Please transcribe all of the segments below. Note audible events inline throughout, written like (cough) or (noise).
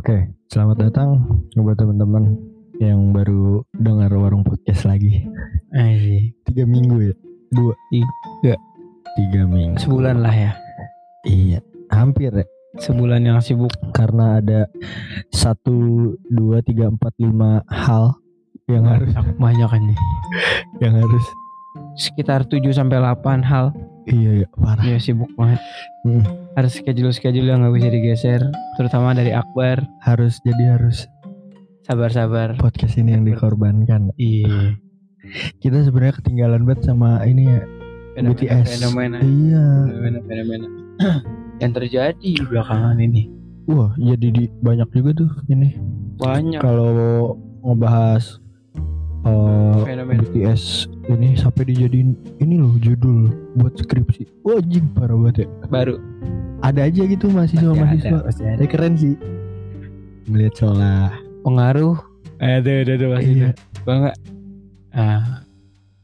Oke, selamat datang buat teman-teman yang baru dengar warung podcast lagi. Ay, Tiga minggu ya? Dua? Tiga. Tiga minggu. sebulan lah ya. Iya, hampir ya. Sebulan yang sibuk. Karena ada satu, dua, tiga, empat, lima hal yang harus Banyak kan nih. (laughs) yang harus. Sekitar 7 sampai 8 hal. Iya, iya parah. Ya sibuk banget. Hmm, Ada schedule-schedule yang nggak bisa digeser, terutama dari Akbar. harus jadi harus Sabar-sabar. podcast ini yang dikorbankan. Iya. Kita sebenarnya ketinggalan banget sama ini ya BTS. Fenomena. Iya. Fenomena-fenomena. yang terjadi belakangan ini. Wah, jadi di banyak juga tuh ini. Banyak. kalau ngebahas uh, Fenomena. BTS ini sampai dijadiin ini loh judul buat skripsi. Wah, anjing parah banget ya. Baru. Ada aja gitu mahasiswa mahasiswa. pasti ada. Eh, keren sih. Melihat solah. Pengaruh. Eh, ada, ada, ada. Iya. Banget. Ah,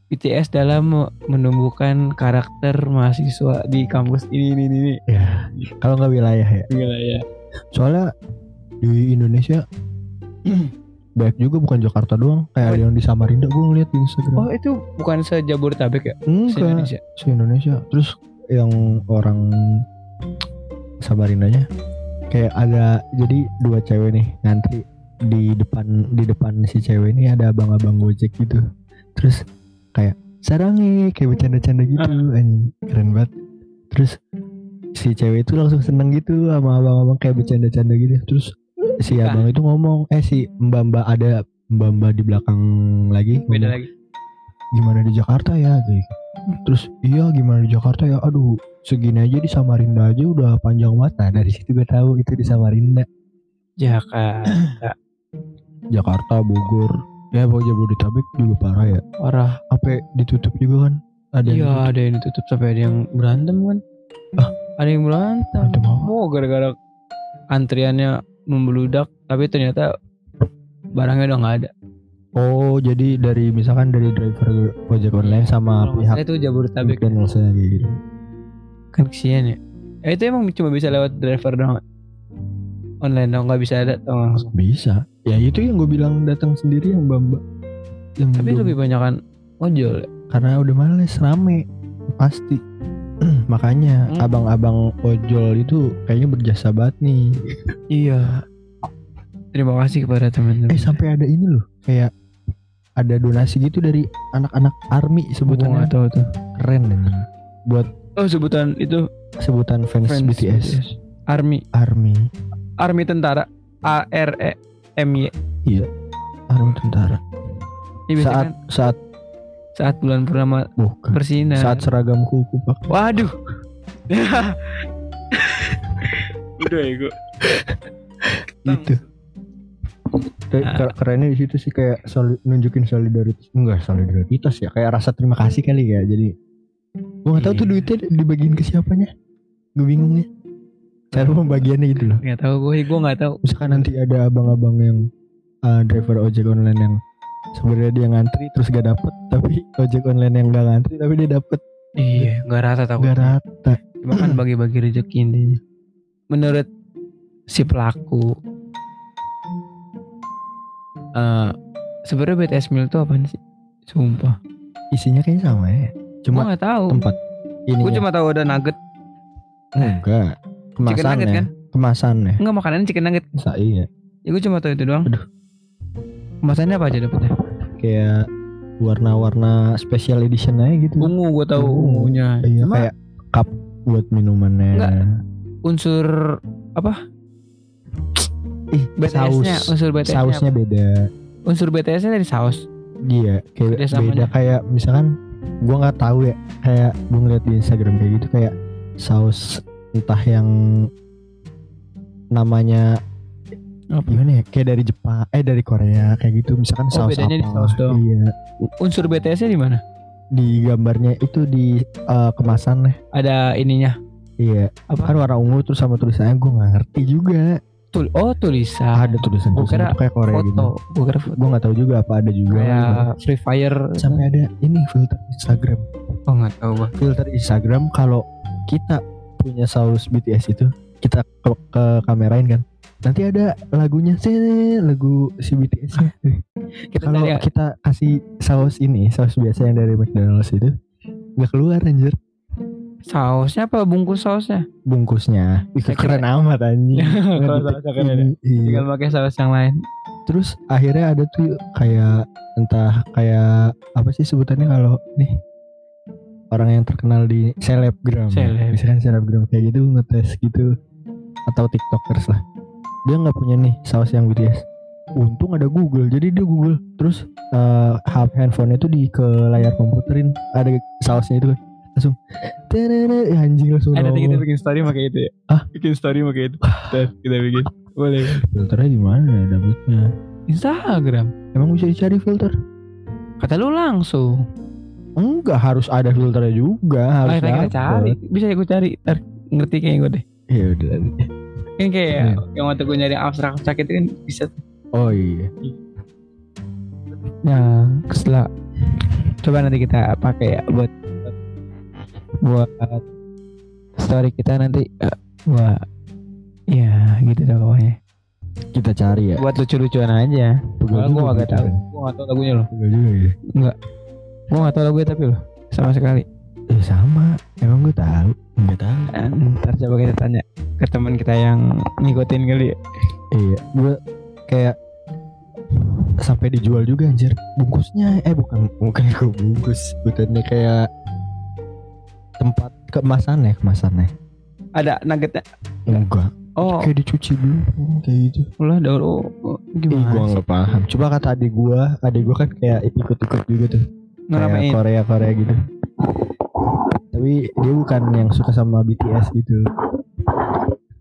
BTS dalam me- menumbuhkan karakter mahasiswa di kampus ini ini ini. Ya. Kalau nggak wilayah ya. Gila ya. Soalnya di Indonesia (clears throat) banyak juga bukan Jakarta doang. Kayak ada yang di Samarinda gue ngeliat di Instagram. Oh itu bukan sejabodetabek ya? Se Enggak. Indonesia. se Indonesia terus yang orang Samarindanya kayak ada jadi dua cewek nih ngantri di depan di depan si cewek ini ada abang-abang gojek gitu terus kayak sarangi kayak bercanda-canda gitu anjing keren banget terus si cewek itu langsung seneng gitu sama abang-abang kayak bercanda-canda gitu terus si Ah. abang itu ngomong eh si mbak-mbak ada mbak-mbak di belakang lagi Beda ngomong, lagi. gimana di Jakarta ya gitu. terus iya gimana di Jakarta ya aduh segini aja di Samarinda aja udah panjang mata dari situ gue tahu itu di Samarinda Jakarta. (clears throat) Jakarta Bogor ya pokoknya Jabodetabek juga parah ya Parah. apa ditutup juga kan ada yang Iya ditutup. ada yang ditutup sampai ada yang berantem kan. Ah, ada yang berantem. Mau gara-gara antriannya membeludak tapi ternyata barangnya udah nggak ada. oh jadi dari misalkan dari driver ojek online sama Kalau pihak itu Jabodetabek McDonald's-nya kayak gitu kan kesian ya. Eh, itu emang cuma bisa lewat driver dong. Online dong nggak bisa ada dong langsung. bisa ya itu yang gue bilang datang sendiri yang mbak yang Tapi belum- lebih banyak kan ojol. ya. karena udah males rame pasti (clears throat) makanya Hmm. abang-abang ojol itu kayaknya berjasa banget nih Iya. Terima kasih kepada teman-teman. eh sampai ada ini loh kayak ada donasi gitu dari anak-anak army Gua sebutannya nggak tahu tuh. keren anjing buat Oh sebutan itu sebutan fans, Friends BTS. Army, army Army tentara. A R E M Y. army tentara biasanya saat kan saat saat bulan purnama bukan bersinar. saat seragamku kupak Waduh. (laughs) Udah ya gue. gitu Kayak Ah. ke- kerennya di situ sih kayak soli- nunjukin solidaritas enggak solidaritas ya kayak rasa terima kasih kali ya jadi gua nggak tahu tuh Iya. duitnya dibagiin ke siapanya gue bingung ya cara pembagiannya gitu loh Gak tahu gue, gue gak tahu. misalkan nanti ada abang-abang yang uh, driver ojek online yang sebenarnya dia ngantri terus gak dapet tapi (laughs) ojek online yang gak ngantri tapi dia dapet Iya, gak rata tahu. gak rata Cuma kan (clears throat) bagi-bagi rezeki intinya. Menurut si pelaku, eh sebenarnya BTS Meal itu apaan sih? Sumpah. isinya kayaknya sama ya cuma gak tahu. tempat ini Gue cuma tahu ada nugget. enggak Chicken nugget kemasannya kan? kemasannya Enggak makanan chicken nugget. Sa iya Ya gue cuma tahu itu doang. Aduh. Kemasannya apa aja dapetnya? Kayak warna-warna special edition aja gitu Ungu gue tahu Ungu. ungunya. iya Cuma kayak cup buat minumannya Enggak. unsur apa? ih BTS-nya, saus unsur BTS-nya. sausnya beda Unsur BTS-nya dari saus. Iya, kayak Beda beda, kayak misalkan gua nggak tahu ya, kayak gua ngeliat di Instagram kayak gitu kayak saus entah yang namanya Apa? gimana ya, kayak dari Jepang, eh dari Korea kayak gitu, misalkan Oh, saus bedanya di apa? saus doang. Iya, Unsur BTS-nya di mana? di gambarnya itu di eh, kemasan Ada ininya. Iya, Apa? kan warna ungu terus sama tulisannya gua nggak ngerti juga. Tul oh tulisan. Ada tulisan tulisan kira kayak Korea foto. gitu. Gue kira foto. Gua nggak tahu juga apa ada juga. Kayak Free Fire. Sampai ada ini filter Instagram. Oh nggak tahu gua. filter Instagram kalau kita punya saus BTS itu kita ke, ke kamerain kan nanti ada lagunya. Sih lagu si BTS nya. Kita kalau cari kita kasih saus ini saus biasa yang dari McDonald's itu nggak keluar anjir. Sausnya apa? Bungkus sausnya? bungkusnya. Ih, Saya keren amat anjing. (laughs) Kalau sausnya keren ya. Iya. Tinggal pakai saus yang lain. terus akhirnya ada tuh kayak entah kayak apa sih sebutannya kalau nih orang yang terkenal di selebgram Seleb. misalkan selebgram kayak gitu ngetes gitu. Atau tiktokers lah dia nggak punya nih saus yang BTS untung ada Google jadi dia Google terus eh hub handphone itu di ke layar komputerin ada sausnya itu kan langsung terere ya anjing langsung Eh nanti kita bikin story pakai itu ya. Ah? Bikin story pakai itu. Tes, kita bikin. Boleh. filternya di mana dapetnya Instagram. emang bisa dicari filter Kata lu langsung. Enggak harus ada filternya juga harus kita dapet. cari. Bisa ya gue cari. Ntar ngerti kayak gue deh. Ya udah. Kan kayak Hmm. yang waktu gue nyari abstrak-abstrak itu kan bisa. Oh iya. Nah, setelah coba nanti kita pakai ya buat buat story kita nanti eh, buat ya gitu dah pokoknya. Kita cari ya. Buat lucu-lucuan aja. Gue tahu. kan. Gue gak tahu lagunya loh. Pegel juga ya. Gue gak tahu lagunya tapi loh. Sama sekali. Eh sama. Emang gue tahu. Enggak tahu. Eh, Ntar coba kita tanya ke teman kita yang ngikutin kali ya. Iya. Gue kayak sampai dijual juga anjir bungkusnya eh bukan bukan gue bungkus bukannya kayak tempat kemasannya kemasannya Ada nuggetnya. enggak Oh, kayak dicuci dulu kayak gitu lah daur oh, Ih, gimana? gue sih? nggak paham. Coba kata adik gue, adik gue kan kayak ikut-ikut juga tuh. Kayak Ngeramein. Korea Korea gitu. Tapi dia bukan yang suka sama BTS gitu.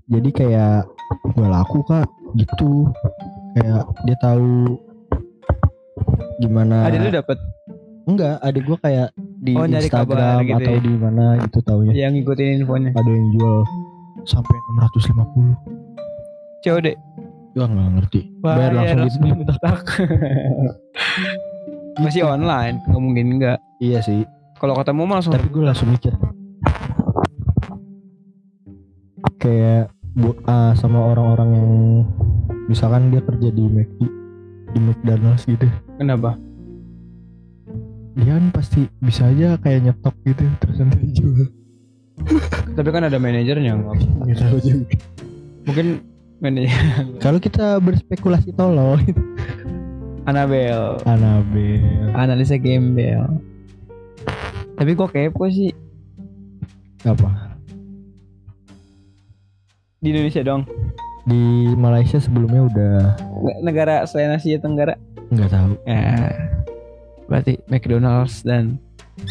Jadi kayak gue laku kak gitu. Kayak dia tahu gimana. Adik lu dapet Enggak, adik gue kayak di Oh, Instagram gitu atau ya. di mana gitu taunya. yang ngikutin infonya. Ada yang jual sampai 650. COD. Gue nggak ngerti. Bayar langsung gitu. langsung tak. Masih online, nggak mungkin enggak. Iya sih. Kalau ketemu mah langsung. Tapi gue langsung mikir. Kayak bu, ah, sama orang-orang yang misalkan dia kerja di McD di McDonald's gitu. Kenapa? dia kan pasti bisa aja kayak nyetok gitu terus nanti dijual. Tapi kan ada manajernya nggak? nggak tahu juga. Mungkin manajer. Kalau kita berspekulasi tolol Anabel, Anabel. Analisa gembel. Tapi kok kepo sih apa di Indonesia dong. di Malaysia sebelumnya udah Negara selain Asia Tenggara. nggak tahu Ya, berarti McDonald's dan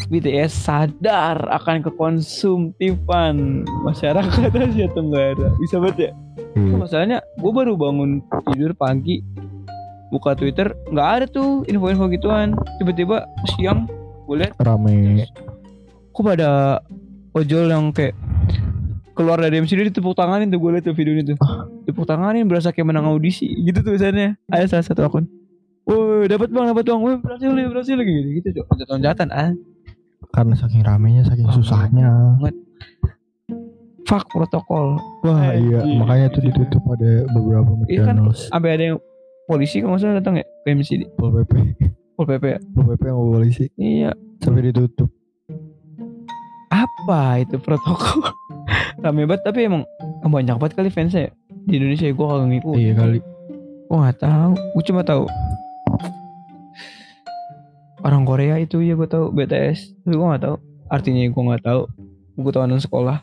BTS sadar akan kekonsumtifan masyarakat (laughs) Asia Tenggara. Bisa banget ya? Kok masalahnya gue baru bangun tidur pagi buka Twitter nggak ada tuh info-info gituan. Tiba-tiba siang gue lihat rame kok pada ojol yang kayak keluar dari MCD ditepuk tanganin tuh gue liat tuh video itu tepuk tanganin berasa kayak menang audisi. Gitu tulisannya ada salah satu akun. Woi dapat bang dapat bang, woi berhasil nih berhasil lagi. Gitu gitu tuh jatuh jatan ah. Karena saking ramenya saking Oh, susahnya. fuck protokol. Wah Eh, iya. iya, makanya tuh ditutup pada beberapa Iya kan McDonald's. sampai ada yang polisi kalau nggak salah datang ya ke MCD Pol PP pol pp ya Pol PP yang polisi iya sampai ditutup apa itu protokol (laughs) rame banget tapi emang banyak banget kali fansnya ya. di Indonesia gue kagak ngikut iya kali Gue gak tahu. Gue cuma tahu orang Korea itu ya gue tahu BTS. Tapi gue gak tahu. Artinya gue gak tahu. Gue tahu anak sekolah.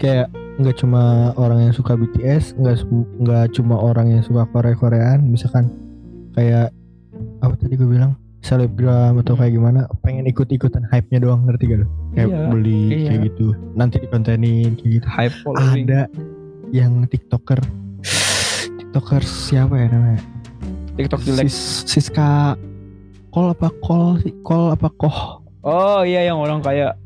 kayak nggak cuma orang yang suka BTS nggak nggak cuma orang yang suka Korea Koreaan misalkan kayak apa tadi gue bilang selebgram atau kayak gimana pengen ikut ikutan hype nya doang ngerti gak lo kayak Iya, beli iya. kayak gitu nanti dikontenin kayak gitu Hype following. ada yang tiktoker tiktoker siapa ya namanya TikTok jelek. Sis- Siska Kol apa kol kol apa koh Oh iya yang orang kaya.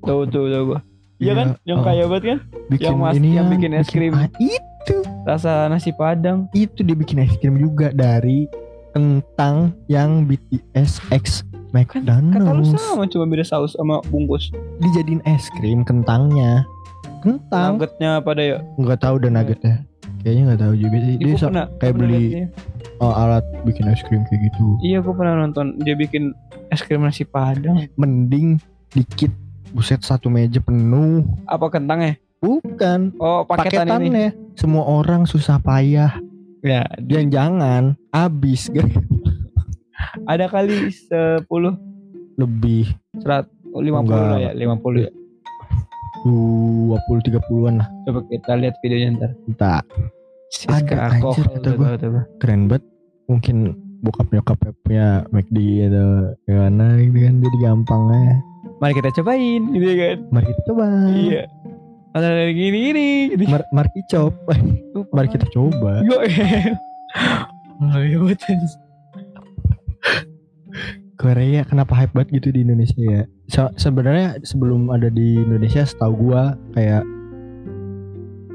Tahu tuh tahu gue. Iya kan? Yang oh, kaya banget kan? bikin yang mas- ini yang ya, bikin es krim. ah, itu Rasa nasi padang. itu dia bikin es krim juga dari kentang yang BTS X Kan kata lu McDonald's sama cuma beda saus sama bungkus. dijadiin es krim kentangnya kentang Nuggetnya pada ya. nggak tahu udah nuggetnya kayaknya nggak tahu juga sih. Ih, Dia gua pernah, kayak beli oh, alat bikin es krim kayak gitu. Iya gue pernah nonton dia bikin es krim nasi padang. Mending dikit buset satu meja penuh. Apa kentangnya? Bukan Oh paketan ini. paketannya. Semua orang susah payah. Ya Dan jangan habis guys. (laughs) ada kali 10 Lebih 100 50 Enggak. lah ya 50 ya. 20 30-an lah. Coba kita lihat videonya ntar. Siska Ada, anjir, kata tuh. Keren banget. Mungkin bokap nyokap punya McD atau gimana gitu kan jadi gampang ya. Mari kita cobain gitu kan. Mari kita coba. Iya. Ada dari gini gini gitu. Mar Mari. Mari kita coba. Yo. Oh, iya betul. Korea kenapa hype banget gitu di Indonesia ya? Se- sebenarnya sebelum ada di Indonesia setahu gua kayak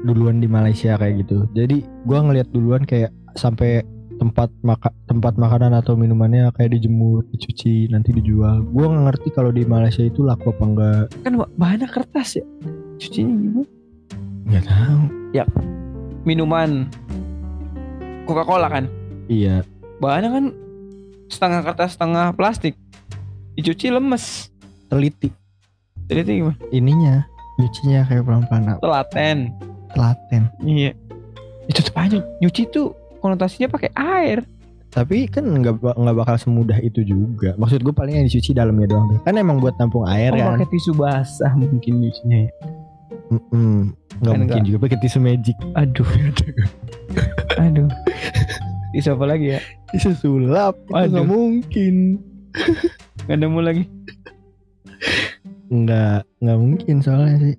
duluan di Malaysia kayak gitu. Jadi gua ngeliat duluan kayak sampai tempat maka tempat makanan atau minumannya kayak dijemur, dicuci, nanti dijual. Gua nggak ngerti kalau di Malaysia itu laku apa enggak. Kan bahannya kertas ya. Cucinya gimana? Nggak tahu. Minuman Coca-Cola kan. Iya, Bahannya kan setengah kertas setengah plastik. Dicuci lemes. teliti itu gimana? ininya, nyucinya kayak pelan-pelan, Telaten. telaten. Iya. Itu tetep aja nyuci tuh konotasinya pakai air. Tapi kan nggak nggak bakal semudah itu juga. Maksud gue paling yang dicuci dalamnya doang. Kan emang buat nampung air Oh, kan. pakai tisu basah mungkin nyucinya ya. Mm-mm. Nggak Kan mungkin juga pakai tisu magic. Aduh. (laughs) Aduh. Tisu apa lagi ya? Tisu sulap. Itu Waduh. (laughs) nggak mungkin. Gak nemu lagi. Nggak nggak mungkin soalnya sih.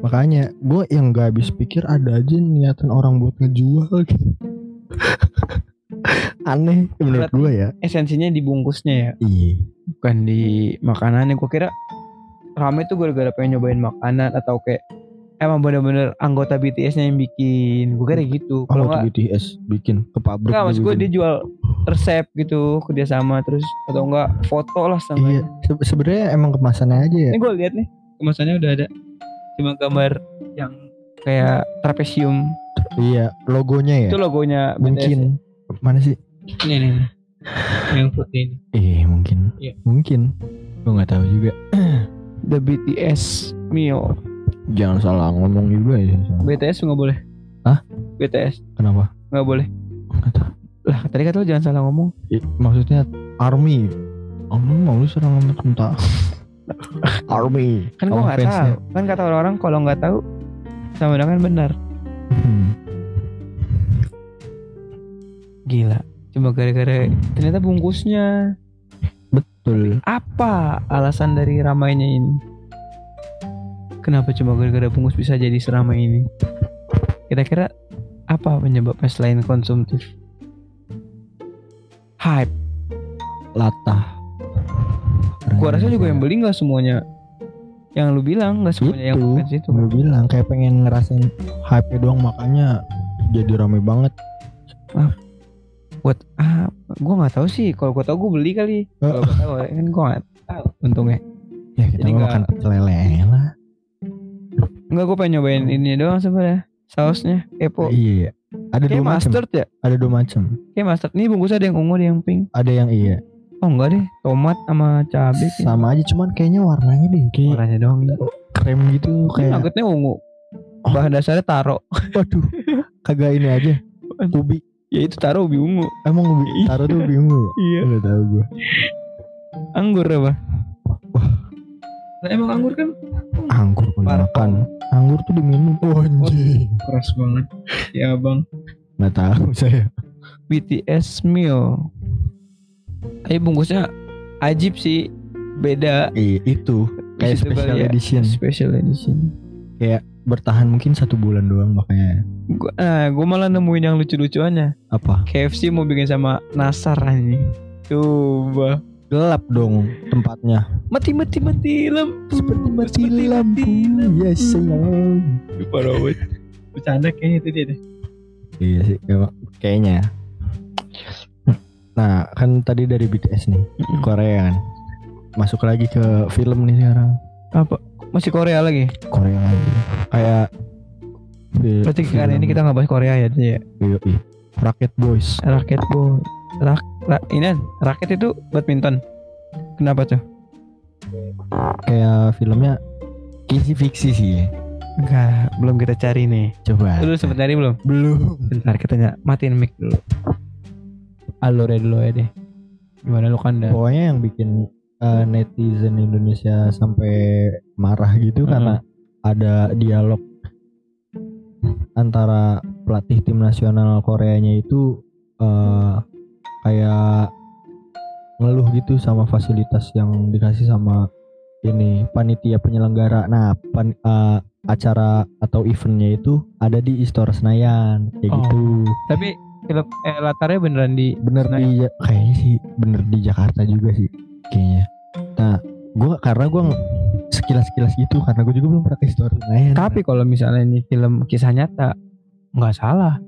Makanya gue yang gak habis pikir ada aja niatan orang buat ngejual gitu. (laughs) Aneh menurut gue ya. Esensinya dibungkusnya ya. Iya. Bukan di makanannya. Gue kira rame tuh gara-gara pengen nyobain makanan atau kayak emang bener-bener anggota BTS-nya yang bikin. Gue kira gitu. Kalau nggak BTS bikin ke pabrik. Enggak dia maksud gue bikin. dia jual resep gitu kerjasama terus atau enggak foto lah sama Iya. Se- Sebenarnya emang kemasannya aja ya. Ini gue lihat nih kemasannya udah ada cuma gambar yang kayak trapesium Iya. Logonya ya. itu logonya BTS. Mungkin. Mana sih? Ini nih, nih. yang putih ini. Eh mungkin. Iya. Mungkin. Gue nggak tahu juga. (clears throat) The BTS meal. Jangan salah ngomong juga ya. BTS nggak boleh. Hah? BTS Kenapa? nggak boleh. Tahu. Lah tadi kata lu jangan salah ngomong. I- maksudnya army. Army mau lu serang sama tentara. army. Kan Sama nggak tahu. Kan kata orang-orang kalau nggak tahu sama dengan benar. Hmm. Gila. Cuma gara-gara ternyata bungkusnya Betul. apa alasan dari ramainya ini? Kenapa cuma gara-gara bungkus bisa jadi seramai ini? Kira-kira apa penyebabnya selain konsumtif? Hype. Latah. Gua rasa juga yang beli nggak semuanya. Yang lu bilang nggak semuanya yang Itu. fans itu. Gue bilang kayak pengen ngerasain hype doang makanya jadi rame banget. Buat ah, gua nggak tahu sih. Kalau gua tahu gua beli kali. Kalau gua tahu kan gua nggak tahu. Untungnya. Ya kita Jadi nggak- makan pecel lele lah. Enggak gua pengen nyobain ini doang sebenarnya. Sausnya kepo. Iya. Ada Kayak dua macam. mustard ya? Ada dua macam. Kayak mustard. Nih bungkusnya ada yang ungu ada yang pink. Ada yang iya. Oh enggak deh, tomat sama cabai. Sama aja cuman kayaknya warnanya deh kayak Warnanya doang. krem gitu Kayak kayak. nuggetnya ungu. Bahan dasarnya taro. Waduh. Kagak ini aja. Ubi. Ya itu taro ubi ungu. Emang ubi taruh tuh bingung. Iya. Enggak tahu gue. Anggur apa? Nah, emang anggur kan Anggur kebanyakan. Anggur tuh diminum. Oh, anjing. keras banget. Ya bang. Nggak tahu saya. BTS meal. Tapi bungkusnya ajib sih. Beda. Iya itu kayak special ya. edition. Special edition. Bertahan mungkin satu bulan doang makanya. Gua, nah, gua malah nemuin yang lucu-lucuannya. Apa? KFC mau bikin sama Nasar anjing. Coba. Gelap dong tempatnya. Mati mati mati lampu. Seperti mati Seperti lampu. Yes sayang. Parah banget. Bercanda kayaknya itu dia deh. Iya sih kayaknya. Nah kan tadi dari BTS nih Korea kan. Masuk lagi ke film nih sekarang. Apa? Masih Korea lagi? Korea lagi. Kayak Berarti kan ini kita nggak bahas Korea ya ya Yoi. Rocket Boys. raket boy rak, ra- ini kan, raket itu badminton kenapa tuh Kayak filmnya kisi fiksi sih. enggak belum kita cari nih Coba. lu sempet cari belum belum. bentar kita ny- matiin mic dulu alur ya dulu ya deh gimana lu kan Pokoknya yang bikin eh, netizen Indonesia sampai marah gitu Mm-mm. karena ada dialog antara pelatih tim nasional Koreanya itu eh, kayak ngeluh gitu sama fasilitas yang dikasih sama ini panitia penyelenggara. Nah, pan- eh, acara atau eventnya itu ada di Istora Senayan kayak Oh. gitu. tapi eh, latarnya beneran di bener Senayan. di kayaknya sih bener di Jakarta juga sih kayaknya nah gua karena gua ng- sekilas-sekilas gitu karena gue juga belum pernah ke Senayan tapi kalau misalnya ini film kisah nyata nggak salah.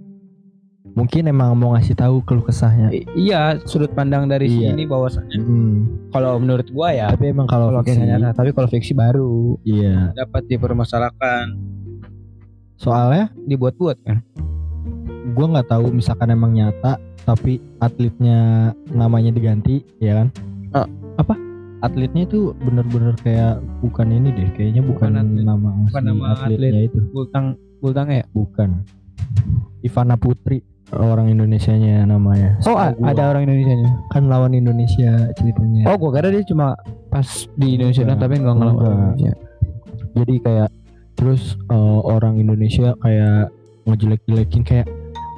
Mungkin emang mau ngasih tahu keluh kesahnya. I- iya sudut pandang dari Iya. sini bahwasannya. Hmm, kalau menurut gua ya tapi emang kalau kalau fiksi, kisah nyata tapi kalau fiksi baru iya. dapat dipermasalahkan. Soalnya dibuat-buat kan? gua nggak tahu misalkan emang nyata tapi atletnya namanya diganti ya kan? Ah, apa? Atletnya itu bener-bener kayak bukan ini deh kayaknya bukan, Bukan atlet. nama asli Bukan nama atletnya itu bultang bultang ya bukan Ivana Putri orang Indonesianya namanya oh gua. ada orang Indonesia nya kan lawan Indonesia ceritanya oh gua kira dia cuma pas di Indonesia Enggak. doang, tapi nggak ngelawan Enggak. Indonesia. jadi kayak terus eh, orang Indonesia kayak ngejelek-jelekin kayak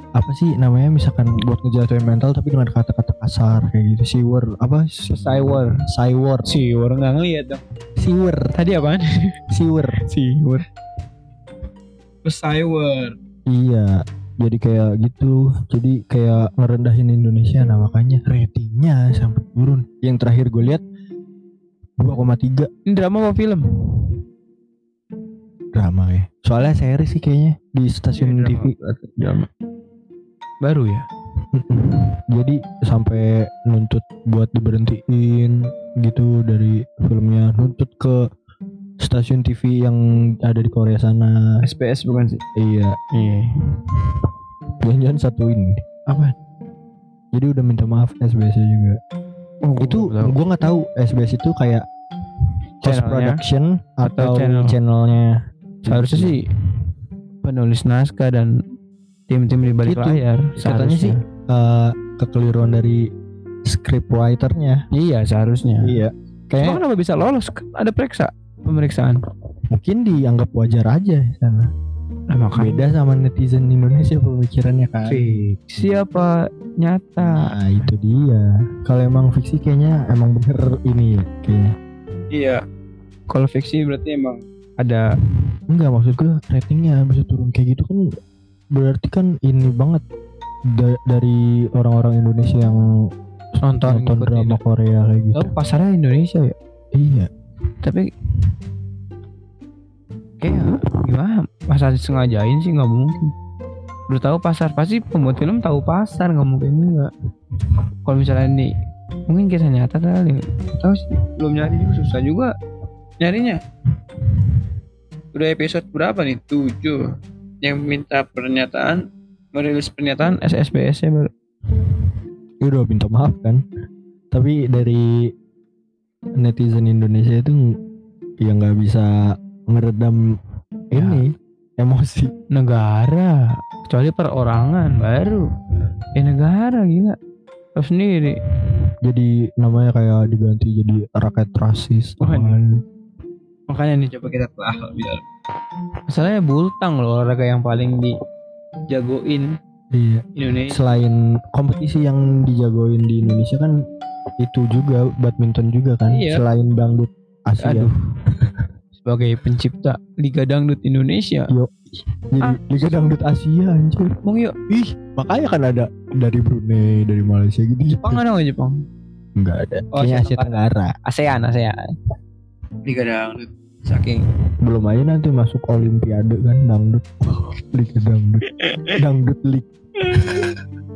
apa sih namanya misalkan buat ngejatuhin mental tapi dengan kata-kata kasar kayak gitu siwer apa? Siwer. Siwer. Siwer nggak ngeliat dong. Siwer. Tadi apaan? Siwer. Siwer. Siwer. Iya jadi kayak gitu. Jadi kayak ngerendahin Indonesia nah makanya ratingnya sampai turun. Yang terakhir gue lihat 2,3 ini drama apa film? Drama ya. Soalnya seri sih kayaknya di stasiun Iya, TV drama baru ya? Jadi sampai nuntut buat diberhentiin gitu dari filmnya. Nuntut ke stasiun TV yang ada di Korea sana. SPS bukan sih? Iya. Iya. Jangan-jangan satu ini. Apa? Jadi udah minta maaf SBS juga. Oh, itu gua nggak tahu. SBS itu kayak post production atau atau, channel? channelnya. Seharusnya sih penulis naskah dan tim-tim di balik Itu, layar katanya sih eh, kekeliruan dari script writernya. Iya seharusnya. Iya. Kayak kenapa bisa lolos? Kan ada periksa pemeriksaan. Mungkin dianggap wajar aja di sana. Nah, makanya. Beda sama netizen Indonesia pemikirannya kan. Fiksi. Apa nyata. Nah itu dia. Kalau emang fiksi kayaknya emang bener ini ya, kayaknya. Iya. Kalau fiksi berarti emang ada enggak maksud gue ratingnya bisa turun kayak gitu kan berarti kan ini banget da- dari orang-orang Indonesia yang nonton, nonton drama Korea kayak gitu. Tapi pasarnya Indonesia ya? Iya. Tapi kayak gimana? Masa disengajain sih nggak mungkin. Udah tahu pasar pasti pembuat film tahu pasar nggak mungkin enggak kalau misalnya nih mungkin kisah nyata kali. Nggak tahu sih belum nyari juga susah juga nyarinya. Udah episode berapa nih? Tujuh yang minta pernyataan merilis pernyataan SSBS nya baru ya udah minta maaf kan? Tapi dari netizen Indonesia itu ya nggak bisa ngeredam Ya. ini emosi. Negara. Kecuali perorangan baru. Eh negara gila. Tahu sendiri. Jadi namanya kayak diganti jadi rakyat rasis apaan. makanya nih coba kita lebih dalam masalahnya bultang loh olahraga yang paling dijagoin iya. Indonesia. Selain kompetisi yang dijagoin di Indonesia kan itu juga badminton juga kan Iya. selain dangdut Asia. Aduh. (laughs) Sebagai pencipta Liga Dangdut Indonesia. Jadi Ah. Liga Dangdut Asia anjir. Bang yuk. Ih makanya kan ada dari Brunei dari Malaysia gitu. Jepang ada nggak Jepang? Nggak ada. Oh, kayaknya Asia Tenggara. ASEAN ASEAN. Liga Dangdut saking belum aja nanti masuk Olimpiade kan dangdut. (laughs) Liga Dangdut. Dangdut League.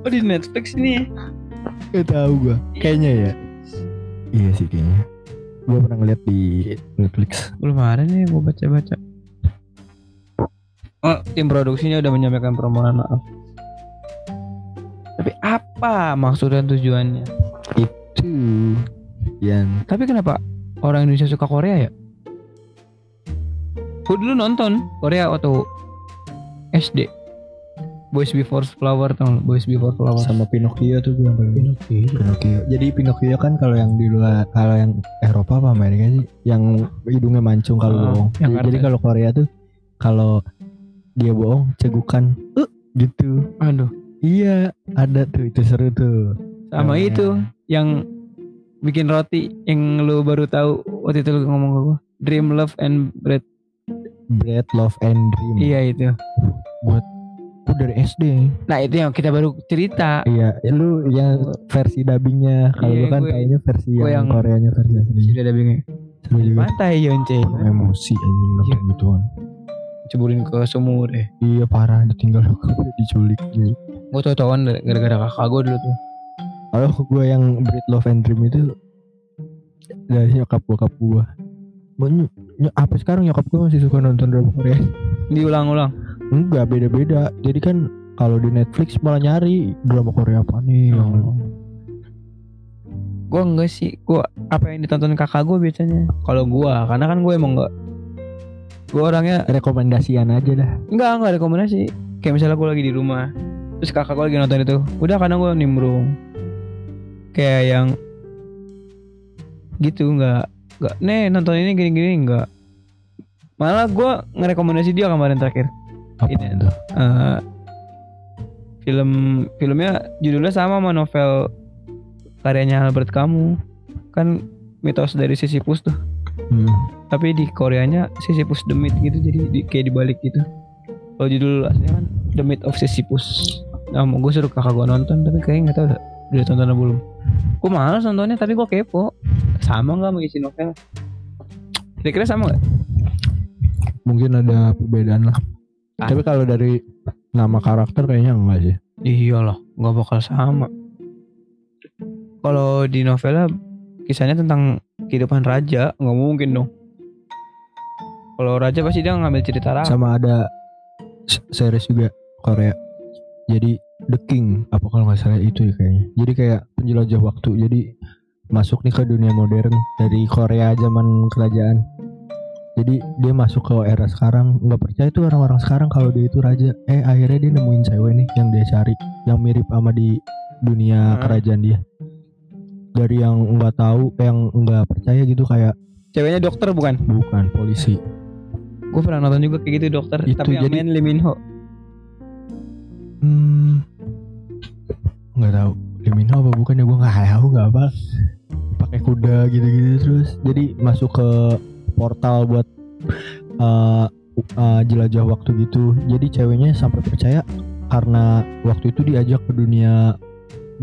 Oh di Netflix ini Gak tahu gua. Kayaknya ya. Iya sih kayaknya. Gua pernah ngeliat di Netflix. Belum ada nih gue baca baca Oh, tim produksinya udah menyampaikan permohonan maaf. Tapi apa maksud dan tujuannya? Itu yang Tapi kenapa orang Indonesia suka Korea ya? Gue dulu nonton Korea waktu SD. Boys Before Flower tau? Boys Before Flower. sama Pinocchio tuh gue yang paling Pinocchio. Pinocchio. Jadi Pinocchio kan kalau yang di luar kalau yang Eropa apa Amerika sih yang hidungnya mancung kalau Ah, bohong. yang Jadi, jadi kalau Korea tuh kalau dia bohong cegukan "Eh," gitu. Aduh, Iya, ada tuh itu seru tuh. sama Yang- itu yang bikin roti yang lu baru tahu waktu itu lu ngomong ke gua. Dream Love and Bread. Bread, Love and Dream. Iya itu. Gue dari SD. Nah itu yang kita baru cerita. Iya, ya lu yang versi dubbingnya. Kalau Iya, lu kan taunya versi yang, yang- Koreanya versi asli. Sudah bingung. Seru juga. Pantai Yonce. Emosi anjing Iya. nonton gituan. Ceburin ke sumur deh. Iya parah ditinggal (laughs) diculik. Jadi. Gue tau tauan gara-gara kakak gue dulu tuh. Kalau gue yang Breed Love and Dream itu dari nyokap bokap gue. Apa sekarang nyokap gue masih suka nonton drama Korea? Diulang-ulang. Enggak beda-beda. Jadi kan kalau di Netflix malah nyari drama Korea apa nih yang Gue enggak sih. Gue apa yang ditonton kakak gue biasanya. Kalau gue, karena kan gue emang enggak. Gue orangnya rekomendasian aja dah. enggak enggak rekomendasi. Kayak misalnya gue lagi di rumah, terus kakak gue lagi nonton itu, udah karena gue nimbrung. Kayak yang gitu enggak enggak nih nonton ini gini-gini enggak. Malah gue ngerekomendasi dia kemarin terakhir. Apa Ini. tuh? eh film filmnya judulnya sama sama novel karyanya Albert Camus kan mitos dari Sisyphus tuh Hmm. tapi di Koreanya Sisyphus the Myth gitu jadi di, kayak dibalik gitu kalau judul aslinya kan The Myth of Sisyphus nah mau gue suruh kakak gue nonton tapi kayaknya nggak tahu udah, tonton atau belum gue malas nontonnya tapi gue kepo sama nggak mengisi novel kira-kira sama nggak Mungkin ada perbedaan lah. Ah. Tapi kalau dari nama karakter kayaknya enggak sih. Iyalah, nggak bakal sama. Kalau di novelnya kisahnya tentang kehidupan raja, nggak mungkin dong. Kalau raja pasti dia ngambil cerita rakyat. Sama ada series juga Korea. Jadi The King apa kalau nggak salah itu ya kayaknya. Jadi kayak penjelajah waktu. Jadi masuk nih ke dunia modern dari Korea zaman kerajaan. Jadi dia masuk ke era sekarang nggak percaya tuh orang-orang sekarang kalau dia itu raja. Eh akhirnya dia nemuin cewek nih yang dia cari yang mirip sama di dunia Hmm. kerajaan dia. Dari yang nggak tahu, yang nggak percaya gitu kayak Ceweknya dokter bukan? bukan polisi. Gue pernah nonton juga kayak gitu dokter. Itu, tapi yang jadi- main Lee Min Ho. Hmm, nggak tahu. Lee Min Ho apa bukan ya? Gue nggak tahu nggak apa. Pakai kuda gitu-gitu terus. Jadi masuk ke portal buat uh, uh, jelajah waktu gitu. Jadi ceweknya sampai percaya karena waktu itu diajak ke dunia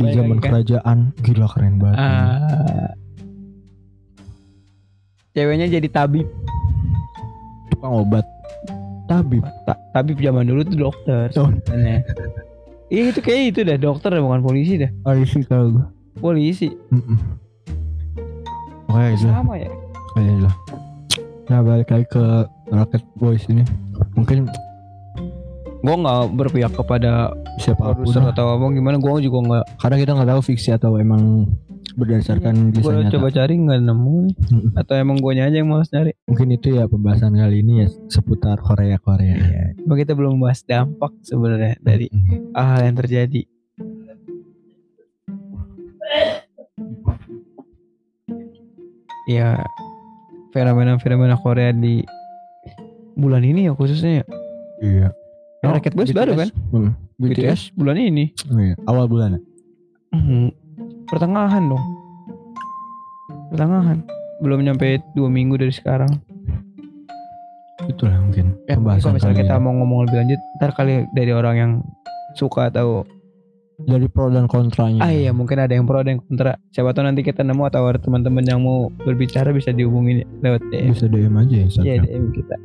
di zaman kan? kerajaan. Gila keren banget. Ah. Ceweknya jadi tabib. tukang obat tabib Ta tabib zaman dulu tuh dokter. Oh. (laughs) sebenarnya. Iya itu kayak itu dah dokter dah bukan polisi dah. sih kalau gue Polisi. Mm-mm. Oke itu Sama ya. kayaknya lah nah balik lagi ke Rocket Boys ini mungkin Gue nggak berpihak kepada siapa pun produser atau apa gimana gue juga nggak karena kita nggak tahu fiksi atau emang berdasarkan gue kisah nyata. coba cari nggak nemu. Atau emang gue aja yang malas nyari. Mungkin itu ya pembahasan kali ini ya seputar Korea Korea cuma kita belum bahas dampak sebenarnya dari hal yang terjadi. Ya fenomena-fenomena Korea di bulan ini ya khususnya ya. iya. Yang Rocket Boys baru kan? Hmm. BTS, BTS bulan ini. Oh, iya. awal bulan ya? Hmm, pertengahan dong. Pertengahan. Belum nyampe dua minggu dari sekarang. Itulah mungkin Ya, mungkin kalau pembahasan misalnya kita ini. mau ngomong lebih lanjut ntar kali dari orang yang suka atau dari pro dan kontranya. Ah iya mungkin ada yang pro ada yang kontra. Siapa tahu nanti kita nemu atau ada teman-teman yang mau berbicara bisa dihubungin lewat DM bisa DM aja ya iya DM kita.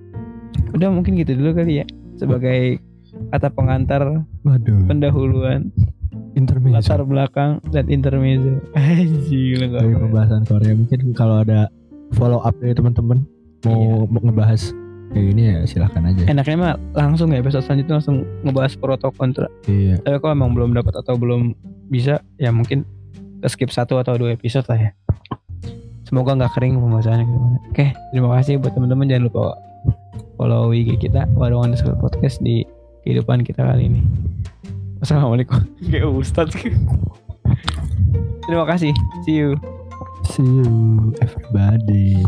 Udah mungkin gitu dulu kali ya. Sebagai kata pengantar waduh. pendahuluan intermezzo latar belakang dan intermezzo (laughs) anjing lu dari pembahasan Korea mungkin kalau ada follow up dari teman-teman mau Iya. mau ngebahas kayak gini ya silahkan aja Enaknya mah langsung ya episode selanjutnya langsung ngebahas pro kontra. iya Tapi kalau emang belum dapat atau belum bisa ya mungkin ke skip satu atau dua episode lah ya. Semoga nggak kering pembahasannya gitu. Oke, terima kasih buat teman-teman jangan lupa follow IG kita Warung Underscore Podcast di kehidupan kita kali ini. Wassalamualaikum. (laughs) Kayak Ustadz. terima kasih. See you. see you everybody